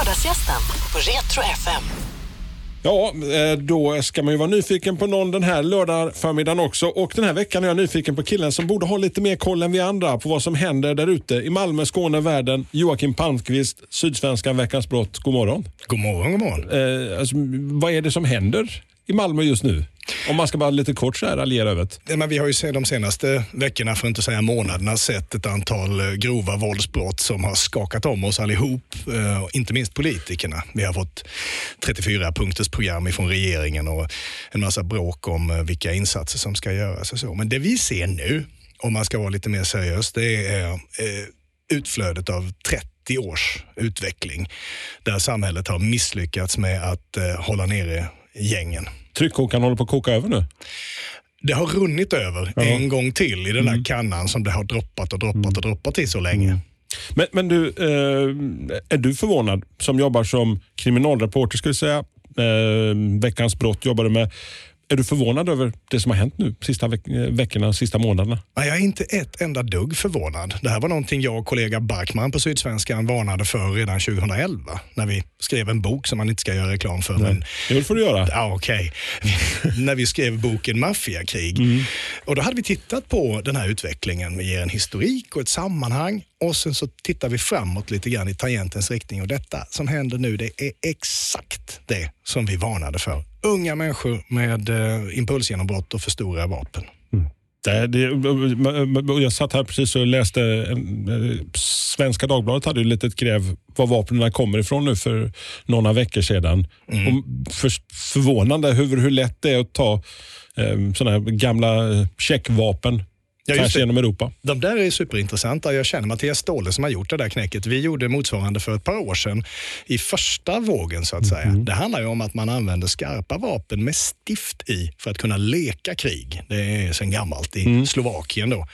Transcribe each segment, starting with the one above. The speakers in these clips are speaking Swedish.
Lördagsgästen på Retro FM. Ja, eh, då ska man ju vara nyfiken på någon den här lördag förmiddagen också. Och den här veckan är jag nyfiken på killen som borde ha lite mer koll än vi andra på vad som händer där ute i Malmö, Skåne, världen. Joakim Palmqvist, Sydsvenskan, Veckans brott. God morgon. God morgon, god morgon. Eh, alltså, vad är det som händer i Malmö just nu? Om man ska bara lite kort så här raljera över det. Ja, men vi har ju de senaste veckorna, för att inte säga månaderna, sett ett antal eh, grova våldsbrott som har skakat om oss allihop, eh, inte minst politikerna. Vi har fått 34 punkters program ifrån regeringen och en massa bråk om eh, vilka insatser som ska göras och så. Men det vi ser nu, om man ska vara lite mer seriös, det är eh, utflödet av 30 års utveckling där samhället har misslyckats med att eh, hålla nere gängen. Tryckkokaren håller på att koka över nu. Det har runnit över Ja. en gång till i den Mm. där kannan som det har droppat och droppat och droppat i så länge. Men, men du, eh, är du förvånad som jobbar som kriminalreporter, vi säga, eh, Veckans brott jobbar du med. Är du förvånad över det som har hänt nu sista veck- eh, veckorna, sista månaderna? Nej, Jag är inte ett enda dugg förvånad. Det här var någonting jag och kollega Barkman på Sydsvenskan varnade för redan 2011 när vi skrev en bok som man inte ska göra reklam för. Men, Det får du göra. ja, okej. när vi skrev boken Maffiakrig. Och då hade vi tittat på den här utvecklingen. Vi ger en historik och ett sammanhang och sen så tittar vi framåt lite grann i tangentens riktning. Och detta som händer nu, det är exakt det som vi varnade för. Unga människor med eh, impulsgenombrott och för stora vapen. Det, det, jag satt här precis och läste, eh, Svenska Dagbladet hade ju ett litet gräv var vapnen kommer ifrån nu för några veckor sedan. Och för, förvånande hur, hur lätt det är att ta eh, sådana här gamla eh, checkvapen Ja, just tvärs genom Europa. De där är superintressanta. Jag känner Mattias Ståhle som har gjort det där knäcket. Vi gjorde motsvarande för ett par år sedan i första vågen så att säga. Det handlar ju om att man använder skarpa vapen med stift i för att kunna leka krig. Det är sedan gammalt i Slovakien då.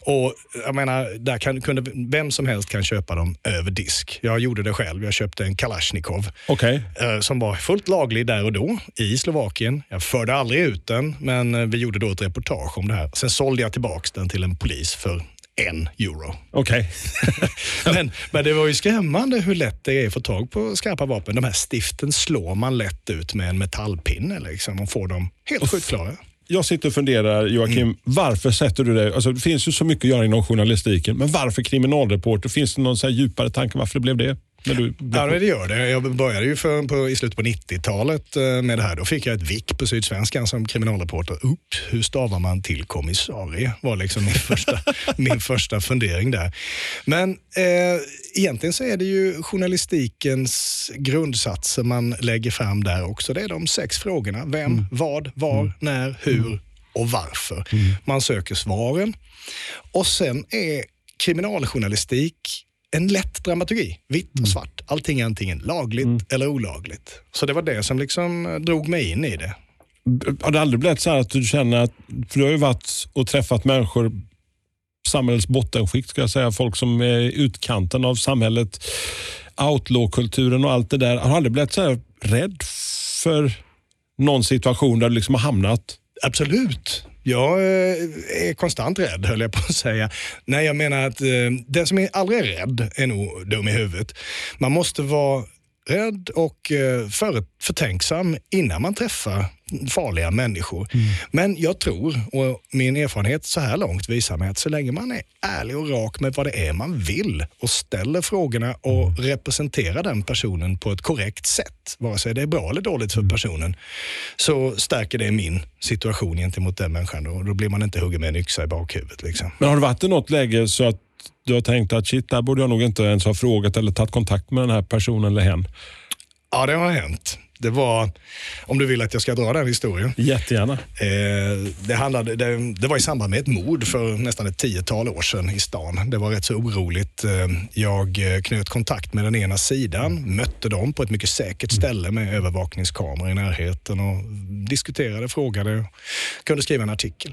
Och jag menar, där kan, kunde, vem som helst kan köpa dem över disk. Jag gjorde det själv. Jag köpte en Kalashnikov Okej. eh, som var fullt laglig där och då i Slovakien. Jag förde aldrig ut den, men eh, vi gjorde då ett reportage om det här. Sen sålde jag tillbaka den till en polis för en euro. Okej. Men, men det var ju skrämmande hur lätt det är att få tag på skarpa vapen. De här stiften slår man lätt ut med en metallpinne liksom, och får dem helt sjukt klara. Jag sitter och funderar, Joakim, Mm. varför sätter du dig... Alltså, det finns ju så mycket att göra inom journalistiken, men varför kriminalreporter? Finns det någon så djupare tanke varför det blev det? När du Ja, det gör det. Jag började ju för, på, i slutet på 90-talet eh, med det här. Då fick jag ett vick på Sydsvenskan som kriminalreporter. Upp, hur stavar man till kommissarie? var liksom min första, min första fundering där. Men eh, egentligen så är det ju journalistikens grundsatser man lägger fram där också. Det är de sex frågorna. Vem, vad, var, när, hur och varför. Man söker svaren. Och sen är kriminaljournalistik en lätt dramaturgi. Vitt och svart. Allting är antingen lagligt eller olagligt. Så det var det som liksom eh, drog mig in i det. Har det aldrig blivit så att du känner att, för du har ju varit och träffat människor, samhällets bottenskikt ska jag säga, folk som är utkanten av samhället, outlaw-kulturen och allt det där. Har du aldrig blivit så här rädd för någon situation där du liksom har hamnat? Absolut. Jag eh, är konstant rädd, höll jag på att säga. Nej, jag menar att eh, den som är aldrig är rädd är nog dum i huvudet. Man måste vara rädd och eh, för, förtänksam innan man träffar farliga människor. Men jag tror, och min erfarenhet så här långt visar mig att så länge man är ärlig och rak med vad det är man vill och ställer frågorna och representerar den personen på ett korrekt sätt, vare sig det är bra eller dåligt för personen, så stärker det min situation gentemot den människan och då blir man inte huggen med en yxa i bakhuvudet. Liksom. Men har du varit i något läge så att du har tänkt att shit, där borde jag nog inte ens ha frågat eller tagit kontakt med den här personen eller hen? Ja, det har hänt. Det var, om du vill att jag ska dra den historien. Jättegärna. Eh, det, handlade, det, det var i samband med ett mord för nästan ett tiotal år sedan i stan. Det var rätt så oroligt. Eh, jag eh, knöt kontakt med den ena sidan, mötte dem på ett mycket säkert ställe med övervakningskameror i närheten och diskuterade, frågade, kunde skriva en artikel.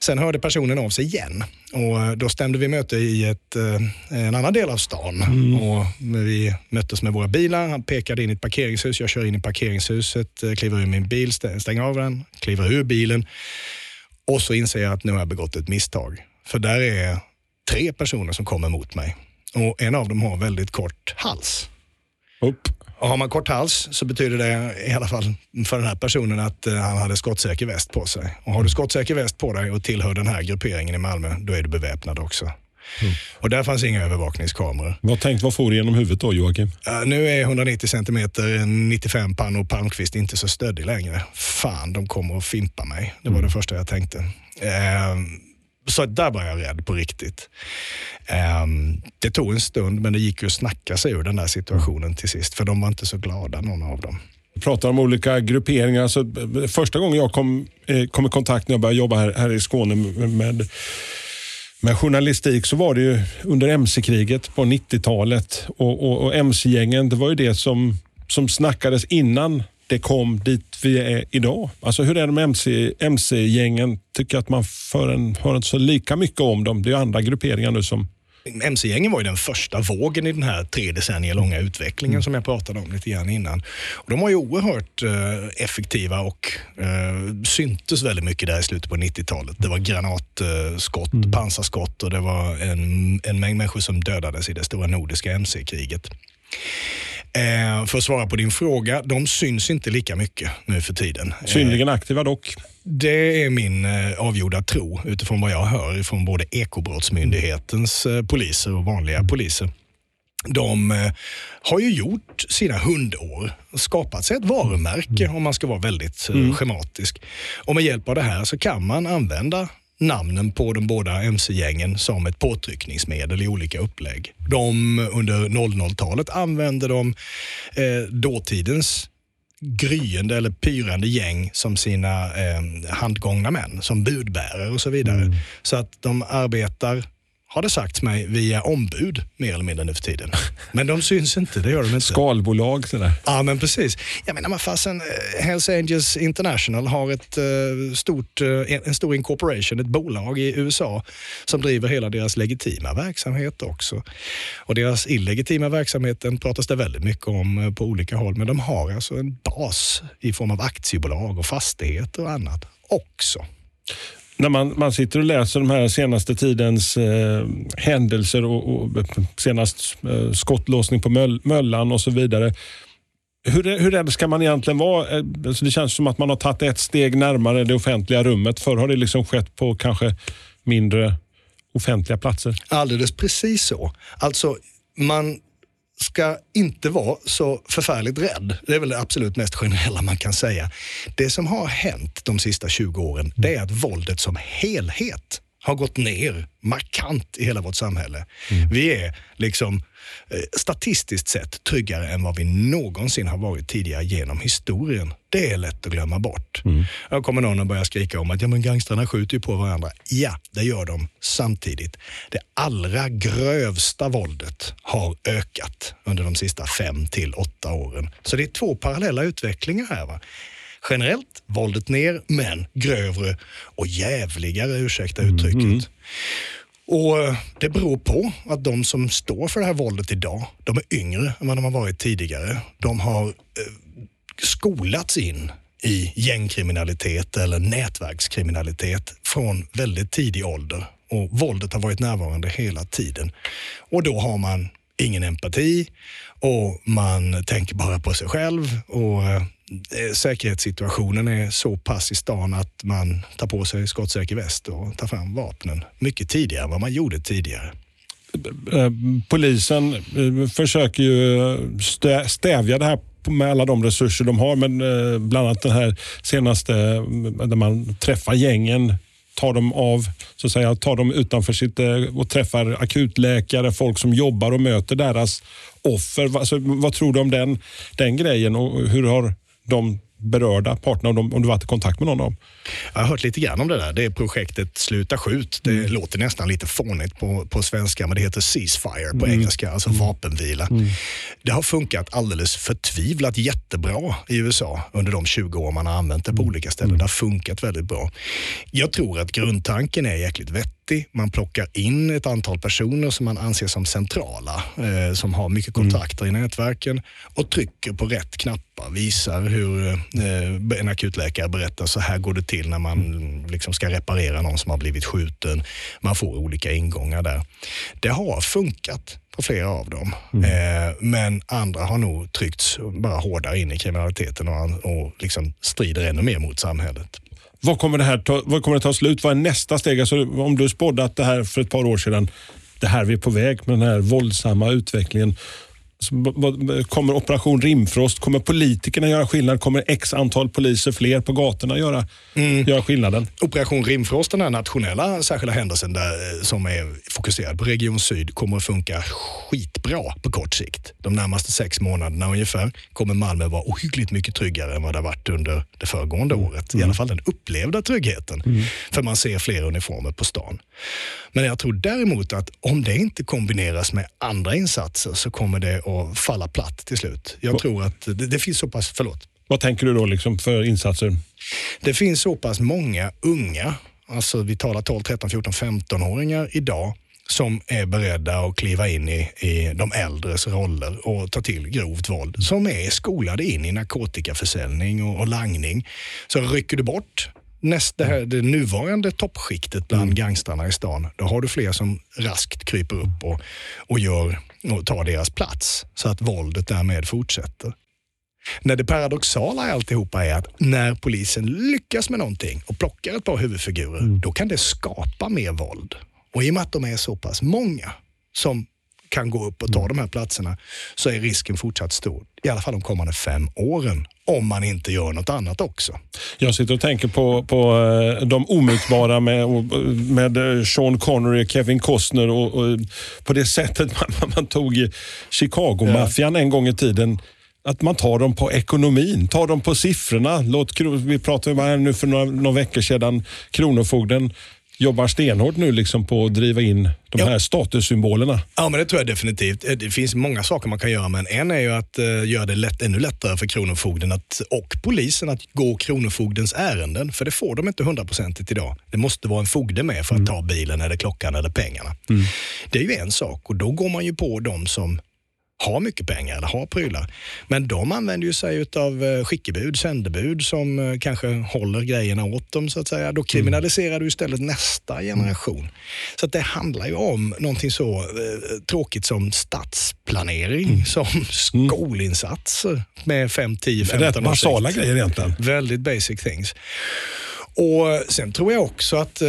Sen hörde personen av sig igen och eh, då stämde vi möte i ett, eh, en annan del av stan. Och vi möttes med våra bilar. Han pekade in i ett parkeringshus. Jag kör in i parkeringshuset, eh, kliver ur min bil, stä- stänger av den, kliver ur bilen. Och så inser jag att nu har jag begått ett misstag. För där är tre personer som kommer mot mig. Och en av dem har väldigt kort hals. Upp. Och har man kort hals så betyder det i alla fall för den här personen att eh, han hade skottsäker väst på sig. Och har du skottsäker väst på dig och tillhör den här grupperingen i Malmö, då är du beväpnad också. Och där fanns inga övervakningskameror. Vad tänkt vad får du genom huvudet då Joakim? Uh, nu är 190 cm, 95 Panno Palmqvist inte så stöddig längre. Fan, de kommer att fimpa mig. Det var det första jag tänkte. Uh, så där var jag rädd på riktigt. Um, det tog en stund, men det gick ju att snacka sig ur den där situationen till sist, för de var inte så glada, någon av dem. Vi pratar om olika grupperingar. Alltså, första gången jag kom, eh, kom i kontakt när jag började jobba här, här i Skåne med med journalistik så var det ju under mc-kriget på 90-talet och, och, och mc-gängen, det var ju det som, som snackades innan det kom dit vi är idag. Alltså hur är det med MC, MC-gängen? Tycker att man för en, hör inte så lika mycket om dem. Det är andra grupperingar nu som MC-gängen var ju den första vågen i den här tre decennier långa utvecklingen mm. som jag pratade om lite grann innan. Och de var ju oerhört eh, effektiva och eh, syntes väldigt mycket där i slutet på 90-talet. Det var granatskott, mm. pansarskott och det var en, en mängd människor som dödades i det stora nordiska MC-kriget. Eh, för att svara på din fråga, de syns inte lika mycket nu för tiden. Synnerligen aktiva dock. Det är min eh, avgjorda tro utifrån vad jag hör från både Ekobrottsmyndighetens eh, poliser och vanliga mm. poliser. De eh, har ju gjort sina hundår, skapat sig ett varumärke mm. om man ska vara väldigt mm. schematisk. Och med hjälp av det här så kan man använda namnen på de båda mc-gängen som ett påtryckningsmedel i olika upplägg. De under 00-talet använde de eh, dåtidens gryende eller pyrande gäng som sina eh, handgångna män, som budbärare och så vidare. Mm. Så att de arbetar har det sagts mig, via ombud mer eller mindre nu för tiden. Men de syns inte, det gör de inte. Skalbolag sådär. Ja, men precis. Jag menar, men fasen, eh, Hells Angels International har ett uh, stort, uh, en stor incorporation, ett bolag i USA som driver hela deras legitima verksamhet också. Och deras illegitima verksamheten pratas det väldigt mycket om på olika håll, men de har alltså en bas i form av aktiebolag och fastigheter och annat också när man, man sitter och läser de här senaste tidens eh, händelser och, och senast eh, skottlåsning på Möll, Möllan och så vidare. Hur, hur rädd ska man egentligen vara? Eh, alltså det känns som att man har tagit ett steg närmare det offentliga rummet. Förr har det liksom skett på kanske mindre offentliga platser. Alldeles precis så. Alltså, man ska inte vara så förfärligt rädd. Det är väl det absolut mest generella man kan säga. Det som har hänt de sista 20 åren, det är att våldet som helhet har gått ner markant i hela vårt samhälle. Mm. Vi är liksom eh, statistiskt sett tryggare än vad vi någonsin har varit tidigare genom historien. Det är lätt att glömma bort. Mm. Jag kommer någon att börja skrika om att ja, men gangstrarna skjuter ju på varandra. Ja, det gör de samtidigt. Det allra grövsta våldet har ökat under de sista fem till åtta åren. Så det är två parallella utvecklingar här. Va? Generellt våldet ner, men grövre och jävligare, ursäkta uttrycket. Mm. Och eh, Det beror på att de som står för det här våldet idag, de är yngre än vad de har varit tidigare. De har eh, skolats in i gängkriminalitet eller nätverkskriminalitet från väldigt tidig ålder och våldet har varit närvarande hela tiden. Och då har man ingen empati och man tänker bara på sig själv och eh, Eh, säkerhetssituationen är så pass i stan att man tar på sig skottsäker väst och tar fram vapnen mycket tidigare än vad man gjorde tidigare. Eh, polisen eh, försöker ju stävja det här med alla de resurser de har, men bland annat den här senaste där man träffar gängen tar dem av, så att säga, tar dem utanför sitt och träffar akutläkare, folk som jobbar och möter deras offer. Alltså, vad tror du om den, den grejen och hur har de berörda parterna, om, om du varit i kontakt med någon av dem? Jag har hört lite grann om det där. Det är projektet Sluta skjut. Det mm. låter nästan lite fånigt på, på svenska, men det heter ceasefire på mm. engelska, alltså mm. vapenvila. Mm. Det har funkat alldeles förtvivlat jättebra i USA under de 20 år man har använt det på mm. olika ställen. Mm. Det har funkat väldigt bra. Jag tror att grundtanken är jäkligt vettig man plockar in ett antal personer som man anser som centrala, eh, som har mycket kontakter mm. i nätverken och trycker på rätt knappar, visar hur eh, en akutläkare berättar så här går det till när man liksom ska reparera någon som har blivit skjuten. Man får olika ingångar där. Det har funkat på flera av dem. Eh, men andra har nog tryckts bara hårdare in i kriminaliteten och, och liksom strider ännu mer mot samhället. Vad kommer det här ta, vad kommer det ta slut? Vad är nästa steg? Alltså, om du spådde att det här för ett par år sedan, det här vi är på väg med den här våldsamma utvecklingen. Kommer Operation Rimfrost, kommer politikerna göra skillnad? Kommer x antal poliser fler på gatorna göra, göra skillnaden? Operation Rimfrost, den här nationella särskilda händelsen där, eh, som är fokuserad på Region Syd, kommer att funka skitbra på kort sikt. De närmaste sex månaderna ungefär kommer Malmö vara ohyggligt mycket tryggare än vad det har varit under det föregående året. I alla fall den upplevda tryggheten. För man ser fler uniformer på stan. Men jag tror däremot att om det inte kombineras med andra insatser så kommer det att falla platt till slut. Jag tror att det, det finns så pass, förlåt, Vad tänker du då liksom för insatser? det finns så pass många unga, alltså vi talar 12, 13, 14, 15-åringar idag, som är beredda att kliva in i, i de äldres roller och ta till grovt våld, som är skolade in i narkotikaförsäljning och, och langning. Så rycker du bort nästa, det, här, det nuvarande toppskiktet bland gangstrarna i stan, då har du fler som raskt kryper upp och, och, gör, och tar deras plats, så att våldet därmed fortsätter. När det paradoxala i alltihopa är att när polisen lyckas med någonting och plockar ett par huvudfigurer, då kan det skapa mer våld. Och i och med att de är så pass många som kan gå upp och ta de här platserna så är risken fortsatt stor. I alla fall de kommande fem åren. Om man inte gör något annat också. Jag sitter och tänker på, på eh, de omutbara med, och- med eh, Sean Connery, Kevin Costner och, och på det sättet man, man tog Chicago-maffian en gång i tiden. Att man tar dem på ekonomin, tar dem på siffrorna. Låt, vi pratade ju bara nu för några, några veckor sedan, Kronofogden jobbar stenhårt nu liksom på att driva in de Ja. här statussymbolerna. Ja, men det tror jag definitivt. Eh, Det finns många saker man kan göra, men en är ju att eh, göra det lätt, ännu lättare för Kronofogden att, och polisen att gå Kronofogdens ärenden, för det får de inte hundraprocentigt idag. Det måste vara en fogde med för att ta bilen eller klockan eller pengarna. Det är ju en sak och då går man ju på de som har mycket pengar eller har prylar. Men de använder ju sig av skickebud, sändebud som eh, kanske håller grejerna åt dem så att säga. Då kriminaliserar du istället nästa generation. Så att det handlar ju om någonting så eh, tråkigt som stadsplanering, som skolinsatser med 5, 10, 15 Rätt års basala sikt. grejer egentligen. Väldigt basic things. Och Sen tror jag också att eh,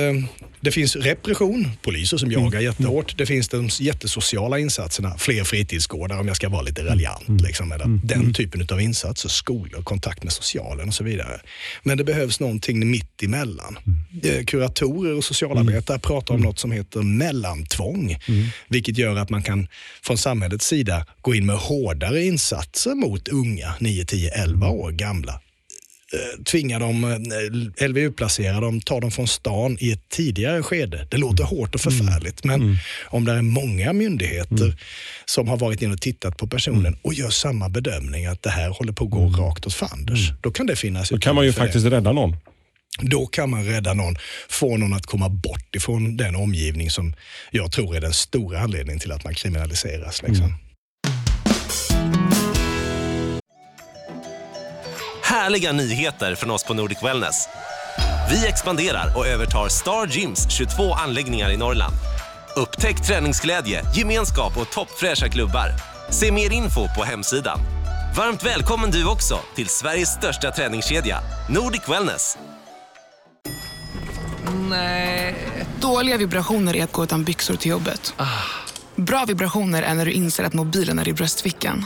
det finns repression, poliser som jagar jättehårt. Det finns de jättesociala insatserna, fler fritidsgårdar om jag ska vara lite raljant. Liksom, eller Den typen av insatser, skolor, kontakt med socialen och så vidare. Men det behövs någonting mitt emellan. Eh, Kuratorer och socialarbetare pratar om något som heter mellantvång. Vilket gör att man kan från samhällets sida gå in med hårdare insatser mot unga, 9, 10, 11 år gamla tvinga dem, eh, LVU-placera dem, ta dem från stan i ett tidigare skede. Det låter hårt och förfärligt, men om det är många myndigheter som har varit in och tittat på personen och gör samma bedömning att det här håller på att gå rakt åt fanders, då kan det finnas Då kan man ju faktiskt rädda någon. Då kan man rädda någon, få någon att komma bort ifrån den omgivning som jag tror är den stora anledningen till att man kriminaliseras. Liksom. Härliga nyheter från oss på Nordic Wellness. Vi expanderar och övertar Star Gyms 22 anläggningar i Norrland. Upptäck träningsglädje, gemenskap och toppfräscha klubbar. Se mer info på hemsidan. Varmt välkommen du också till Sveriges största träningskedja, Nordic Wellness. Dåliga vibrationer är att gå utan byxor till jobbet. Bra vibrationer är när du inser att mobilen är i bröstfickan.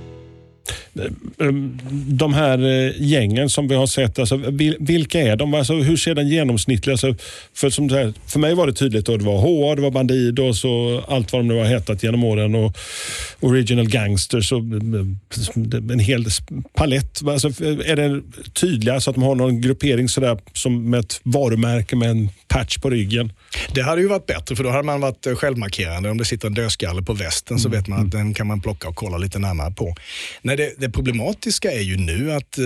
de här eh, gängen som vi har sett, alltså, vil- vilka är de? Alltså, hur ser den genomsnittliga... Alltså, för, som här, för mig var det tydligt att det var HA, det var Bandidos och allt vad de nu har hetat genom åren. Och Original Gangsters och eh, en hel palett. Alltså, är det tydliga så att de har någon gruppering sådär, som med ett varumärke med en patch på ryggen? Det hade ju varit bättre för då hade man varit eh, självmarkerande. Om det sitter en dödskalle på västen så vet man att den kan man plocka och kolla lite närmare på. Nej, det, det problematiska är ju nu att eh,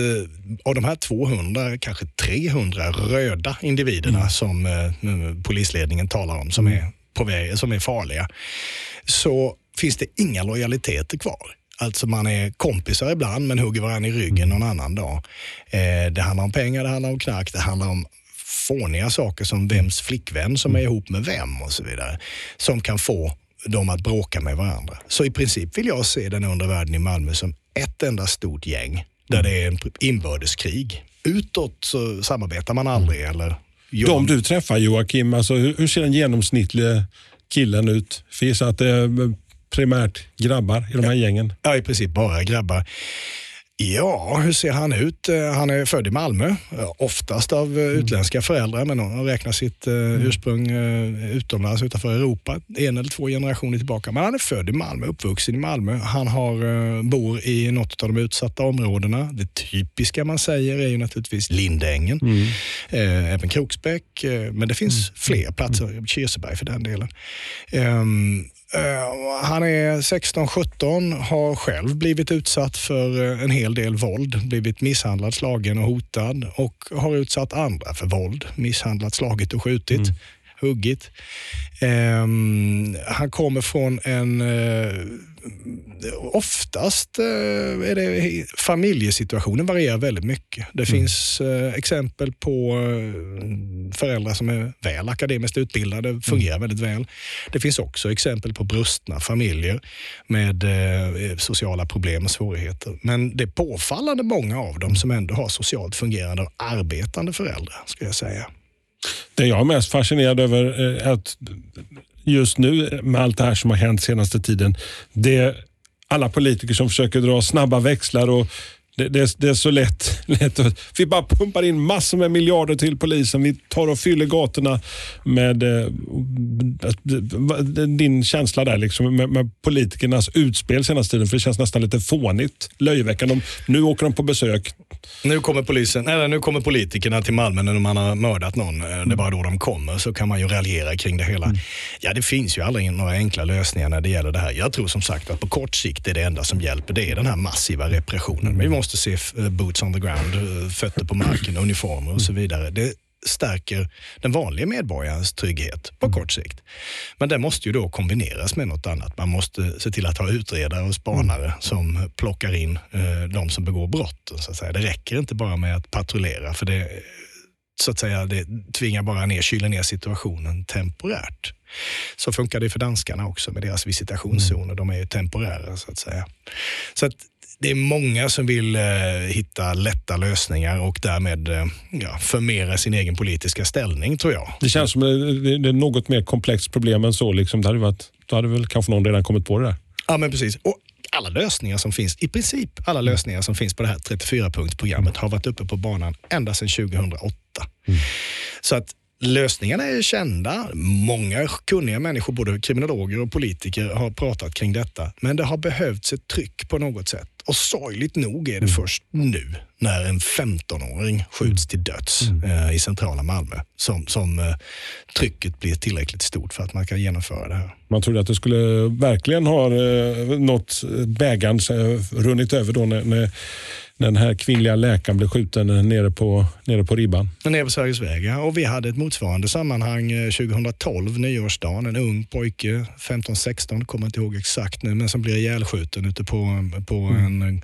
av de här 200, kanske 300 röda individerna som eh, mm, polisledningen talar om, som, är på väg, som är farliga, så finns det inga lojaliteter kvar. Alltså man är kompisar ibland men hugger varandra i ryggen någon annan dag. Eh, det handlar om pengar, det handlar om knark, det handlar om fåniga saker som vems flickvän som är ihop med vem och så vidare. Som kan få dem att bråka med varandra. Så i princip vill jag se den undre världen i Malmö som ett enda stort gäng där det är en inbördeskrig. Utåt så samarbetar man aldrig eller gör De du träffar Joakim, alltså, hur, hur ser den genomsnittliga killen ut? För att det är primärt grabbar i de här gängen. Ja, i princip bara grabbar. Ja, hur ser han ut? Eh, Han är född i Malmö, oftast av eh, utländska föräldrar, men han räknar sitt eh, ursprung eh, utomlands utanför Europa, en eller två generationer tillbaka. Men han är född i Malmö, uppvuxen i Malmö. Han har, bor i något av de utsatta områdena. Det typiska man säger är ju naturligtvis Lindängen, eh, även Kroksbäck, men det finns fler platser, Kirseberg för den delen. Eh, han är 16-17, har själv blivit utsatt för eh, en hel del våld, blivit misshandlad, slagen och hotad och har utsatt andra för våld, misshandlat, slagit och skjutit. Huggit. Ehm, han kommer från en, eh, oftast eh, är det, familjesituationen varierar väldigt mycket. Det finns eh, exempel på eh, föräldrar som är väl akademiskt utbildade, fungerar väldigt väl. Det finns också exempel på brustna familjer med sociala problem och svårigheter. Men det är påfallande många av dem som ändå har socialt fungerande och arbetande föräldrar, skulle jag säga. Det jag är mest fascinerad över är att just nu med allt det här som har hänt senaste tiden, det alla politiker som försöker dra snabba växlar och det, det, är, det är så lätt, lätt att, Vi bara pumpar in massor med miljarder till polisen. Vi tar och fyller gatorna med eh, din känsla där liksom, med, med politikernas utspel senaste tiden. För det känns nästan lite fånigt, löjeväckande. De, nu åker de på besök. Nu kommer polisen, eller nu kommer politikerna till Malmö när man har mördat någon. Eh, Det är bara då de kommer, så kan man ju raljera kring det hela. Ja, det finns ju aldrig några enkla lösningar när det gäller det här. Jag tror som sagt att på kort sikt är det enda som hjälper, det är den här massiva repressionen. Men vi måste se eh, boots on the ground, eh, fötter på marken, uniformer och så vidare. Det stärker den vanliga medborgarens trygghet på kort sikt. Men det måste ju då kombineras med något annat. Man måste se till att ha utredare och spanare som plockar in eh, de som begår brott. Så att säga. Det räcker inte bara med att patrullera för det, så att säga, det tvingar bara ner, kyler ner situationen temporärt. Så funkar det för danskarna också med deras visitationszoner. De är ju temporära så att säga. Så att det är många som vill eh, hitta lätta lösningar och därmed eh, ja, förmera sin egen politiska ställning tror jag. Det känns som det, det, är något mer komplext problem än så. Liksom. Det hade varit, då hade väl kanske någon redan kommit på det där. Ja, men precis. Och alla lösningar som finns, i princip alla lösningar som finns på det här 34-punktsprogrammet har varit uppe på banan ända sedan 2008. Så att lösningarna är kända. Många kunniga människor, både kriminologer och politiker, har pratat kring detta. Men det har behövts ett tryck på något sätt. Och sorgligt nog är det först nu, när en 15-åring skjuts till döds eh, i centrala Malmö, som, som eh, trycket blir tillräckligt stort för att man kan genomföra det här. Man trodde att det skulle verkligen ha eh, nått bägaren, runnit över då när, när, den här kvinnliga läkaren blev skjuten nere på, nere på ribban. Nere på Sveriges vägar. Och vi hade ett motsvarande sammanhang eh, 2012, nyårsdagen. En ung pojke, 15-16, kommer inte ihåg exakt nu, men som blir ihjälskjuten ute på, på en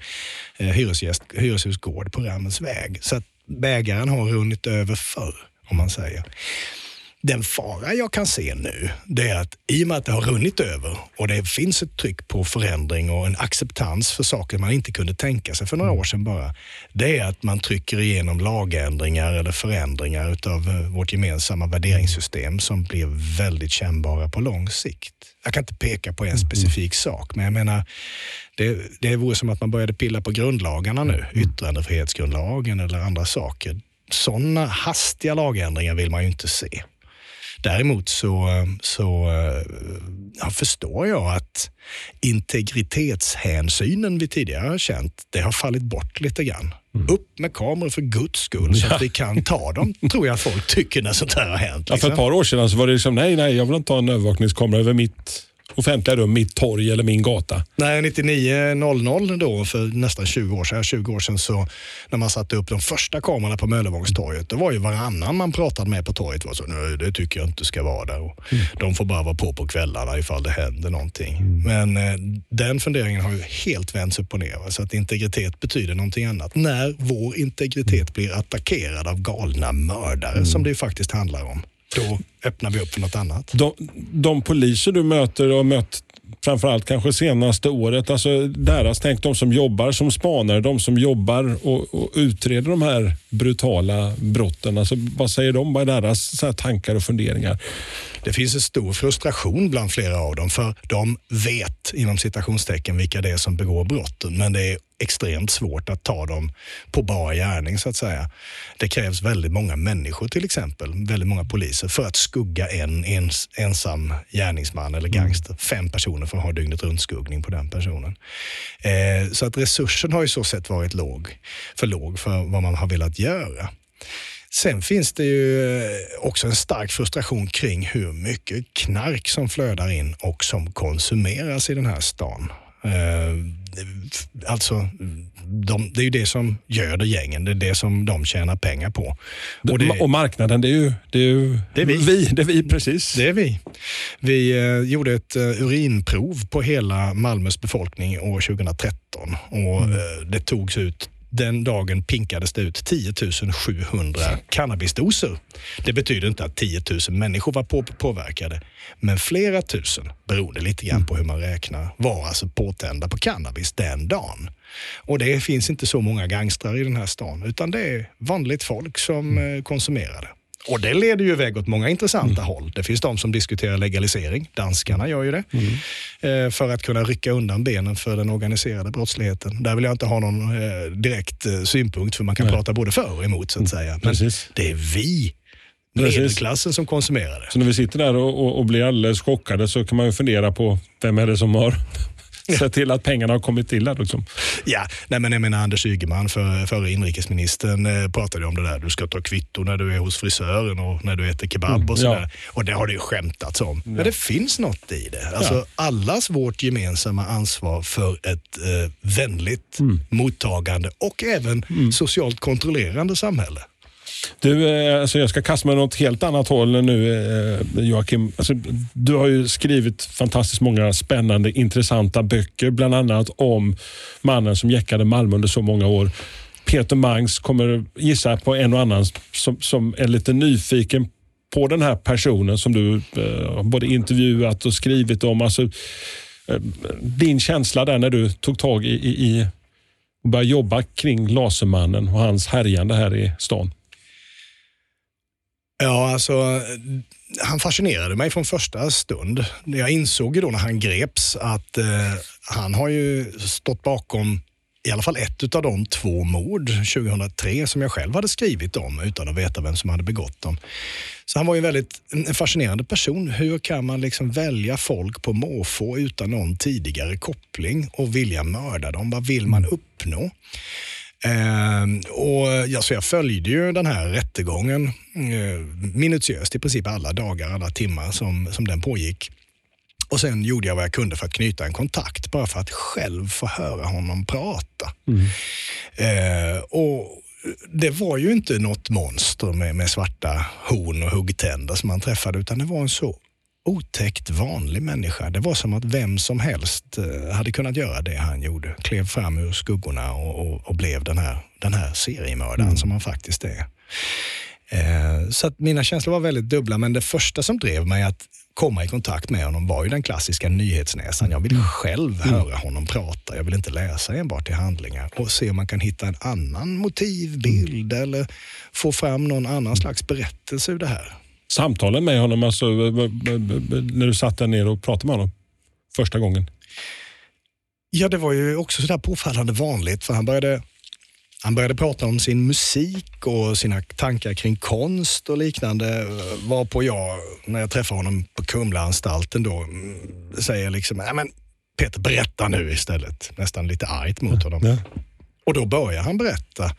eh, hyresgäst, hyreshusgård på Rammens väg. Så att bägaren har runnit över förr, om man säger. Den fara jag kan se nu, det är att i och med att det har runnit över och det finns ett tryck på förändring och en acceptans för saker man inte kunde tänka sig för några år sedan bara. Det är att man trycker igenom lagändringar eller förändringar utav eh, vårt gemensamma värderingssystem som blir väldigt kännbara på lång sikt. Jag kan inte peka på en specifik sak, men jag menar, det, det vore som att man började pilla på grundlagarna nu, yttrandefrihetsgrundlagen eller andra saker. Sådana hastiga lagändringar vill man ju inte se. Däremot så, så ja, förstår jag att integritetshänsynen vi tidigare har känt, det har fallit bort lite grann. Upp med kameror för guds skull så att vi kan ta dem, tror jag folk tycker när sånt här har hänt. Ja, för ett liksom. par år sedan så var det liksom, nej, nej, jag vill inte ha en övervakningskamera över mitt offentliga rum, mitt torg eller min gata. Nej, 99.00 då, för nästan 20 år sedan, 20 år sedan så när man satte upp de första kamerorna på Möllevångstorget, då var ju varannan man pratade med på torget var så, nej det tycker jag inte ska vara där. Och Mm. De får bara vara på på kvällarna ifall det händer någonting. Men eh, den funderingen har ju helt vänts upp och ner. va, Så att integritet betyder någonting annat. När vår integritet blir attackerad av galna mördare, Mm. som det ju faktiskt handlar om, då öppnar vi upp för något annat. De, de poliser du möter och mött framförallt kanske senaste året, alltså deras tänk, de som jobbar som spanare, de som jobbar och, och utreder de här brutala brotten. Alltså, vad säger de? Vad är deras tankar och funderingar? Det finns en stor frustration bland flera av dem för de vet inom citationstecken vilka det är som begår brotten men det är extremt svårt att ta dem på bar gärning så att säga. Det krävs väldigt många människor till exempel, väldigt många poliser för att skugga en ens, ensam gärningsman eller gangster. Fem personer för att ha dygnet runt skuggning på den personen. Eh, så att resursen har ju så sett varit låg, för låg för vad man har velat göra. Sen finns det ju eh, också en stark frustration kring hur mycket knark som flödar in och som konsumeras i den här stan. Eh, Alltså, de, det är ju det som göder gängen, det är det som de tjänar pengar på. Och, och marknaden, det är ju, det är ju Det är vi. vi. Det är vi precis. Det är vi. Vi eh, gjorde ett eh, urinprov på hela Malmös befolkning år 2013 och eh, det togs ut den dagen pinkades det ut 10 700 cannabisdoser. Det betyder inte att 10 000 människor var på påverkade, men flera tusen, beroende lite grann på hur man räknar, var alltså påtända på cannabis den dagen. Och det finns inte så många gangstrar i den här stan, utan det är vanligt folk som eh, konsumerar det. Och det leder ju iväg åt många intressanta håll. Det finns de som diskuterar legalisering. Danskarna gör ju det. Eh, för att kunna rycka undan benen för den organiserade brottsligheten. Där vill jag inte ha någon eh, direkt eh, synpunkt för man kan prata både för och emot så att säga. Men Precis. det är vi, medelklassen, som konsumerar det. Så när vi sitter där och, och, och blir alldeles chockade så kan man ju fundera på vem är det som har sett till att pengarna har kommit till där. Liksom. Ja, nej men jag menar Anders Ygeman, för, förre inrikesministern, eh, pratade om det där. Du ska ta kvitto när du är hos frisören och när du äter kebab och sådär. ja. Och det har det ju skämtats om. Men det finns något i det. Alltså allas vårt gemensamma ansvar för ett eh, vänligt mottagande och även socialt kontrollerande samhälle. Du, eh, alltså jag ska kasta mig åt något helt annat håll nu eh, Joakim. Alltså, du har ju skrivit fantastiskt många spännande, intressanta böcker. Bland annat om mannen som jäckade Malmö under så många år. Peter Mangs kommer gissa på en och annan som, som är lite nyfiken på den här personen som du eh, både intervjuat och skrivit om. Alltså, eh, din känsla där när du tog tag i, i, i och började jobba kring Lasermannen och hans härjande här i stan. Ja, alltså han fascinerade mig från första stund. Jag insåg ju då när han greps att eh, han har ju stått bakom i alla fall ett av de två mord 2003 som jag själv hade skrivit om utan att veta vem som hade begått dem. Så han var ju väldigt en fascinerande person. Hur kan man liksom välja folk på måfå utan någon tidigare koppling och vilja mörda dem? Vad vill man uppnå? Eh, och ja, så jag följde ju den här rättegången eh, minutiöst i princip alla dagar, alla timmar som, som den pågick. Och sen gjorde jag vad jag kunde för att knyta en kontakt, bara för att själv få höra honom prata. Eh, och det var ju inte något monster med, med svarta horn och huggtänder som man träffade, utan det var en så otäckt vanlig människa. Det var som att vem som helst eh, hade kunnat göra det han gjorde. Klev fram ur skuggorna och, och, och blev den här, den här seriemördaren som han faktiskt är. Eh, så att mina känslor var väldigt dubbla, men det första som drev mig att komma i kontakt med honom var ju den klassiska nyhetsnäsan. Jag vill själv höra honom prata. Jag vill inte läsa enbart i handlingar och se om man kan hitta en annan motivbild eller få fram någon annan slags berättelse ur det här. Samtalen med honom, alltså, v- v- v- när du satt där nere och pratade med honom första gången? Ja, det var ju också sådär påfallande vanligt för han började, han började prata om sin musik och sina tankar kring konst och liknande. Varpå jag, när jag träffar honom på Kumlaanstalten då, mm, säger liksom, "Nej, men Peter berätta nu istället. Nästan lite argt mot honom. Ja. Och då börjar han berätta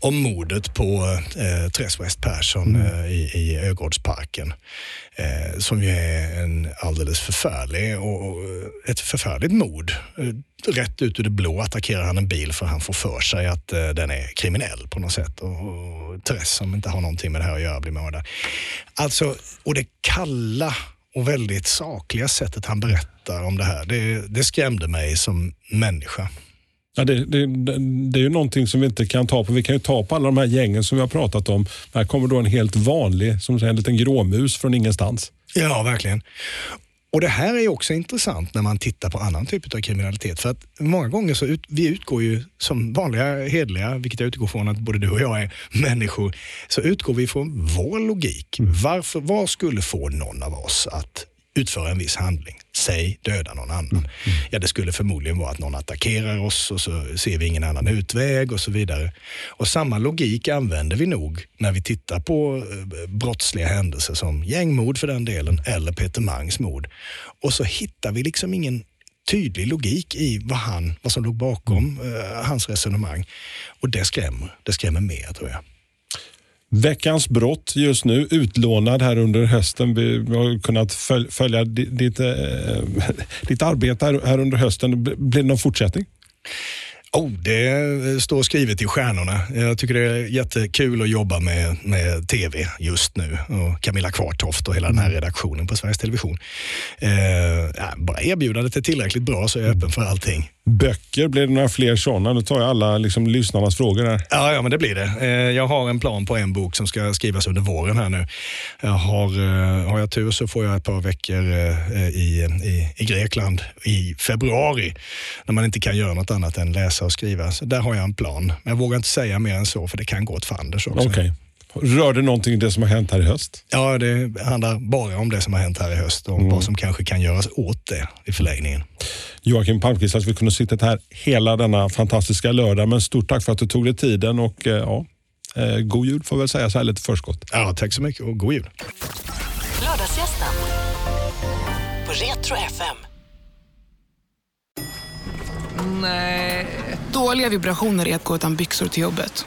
om mordet på eh, Therese West Persson Mm. eh, i, i Ögårdsparken. Eh, som ju är en alldeles förfärlig och, och ett förfärligt mord. Eh, rätt ut ur det blå attackerar han en bil för han får för sig att eh, den är kriminell på något sätt. Och, och Therese som inte har någonting med det här att göra blir mördad. Alltså, och det kalla och väldigt sakliga sättet han berättar om det här, det, det skrämde mig som människa. Ja, det, det, det, är ju någonting som vi inte kan ta på. Vi kan ju ta på alla de här gängen som vi har pratat om. Här kommer då en helt vanlig, som säger, en liten gråmus från ingenstans. Ja, verkligen. Och Det här är också intressant när man tittar på annan typ av kriminalitet. För att många gånger så ut, vi utgår ju som vanliga hedliga, vilket jag utgår från att både du och jag är människor, så utgår vi från vår logik. Varför, vad skulle få någon av oss att utföra en viss handling? Säg döda någon annan. Ja, det skulle förmodligen vara att någon attackerar oss och så ser vi ingen annan utväg och så vidare. Och samma logik använder vi nog när vi tittar på eh, brottsliga händelser som gängmord för den delen eller Peter Mangs mord. Och så hittar vi liksom ingen tydlig logik i vad, han, vad som låg bakom eh, hans resonemang. Och det skrämmer. Det skrämmer mer tror jag. Veckans brott just nu, utlånad här under hösten. Vi har kunnat föl- följa di- ditt, eh, ditt arbete här, under hösten. Blir det någon fortsättning? Oh, det står skrivet i stjärnorna. Jag tycker det är jättekul att jobba med, med tv just nu. Och Camilla Kvartoft och hela den här redaktionen på Sveriges Television. Eh, bara erbjudandet är tillräckligt bra så är jag öppen för allting. Böcker, blir det några fler sådana? Nu tar jag alla liksom, lyssnarnas frågor här. Ja, ja, men det blir det. Eh, Jag har en plan på en bok som ska skrivas under våren här nu. Jag har, eh, har jag tur så får jag ett par veckor eh, i, i, i Grekland i februari när man inte kan göra något annat än läsa och skriva. Så där har jag en plan. Men jag vågar inte säga mer än så för det kan gå åt fanders också. Okej. Rör det någonting det som har hänt här i höst? Ja, det handlar bara om det som har hänt här i höst och vad som kanske kan göras åt det i förlängningen. Joakim Palmqvist, att vi kunde sitta här hela denna fantastiska lördag. Men stort tack för att du tog dig tiden och eh, ja, eh, god jul får jag väl säga så här lite förskott. Ja, tack så mycket och god jul. Lördagsgästen på Retro FM. Dåliga vibrationer är att gå utan byxor till jobbet.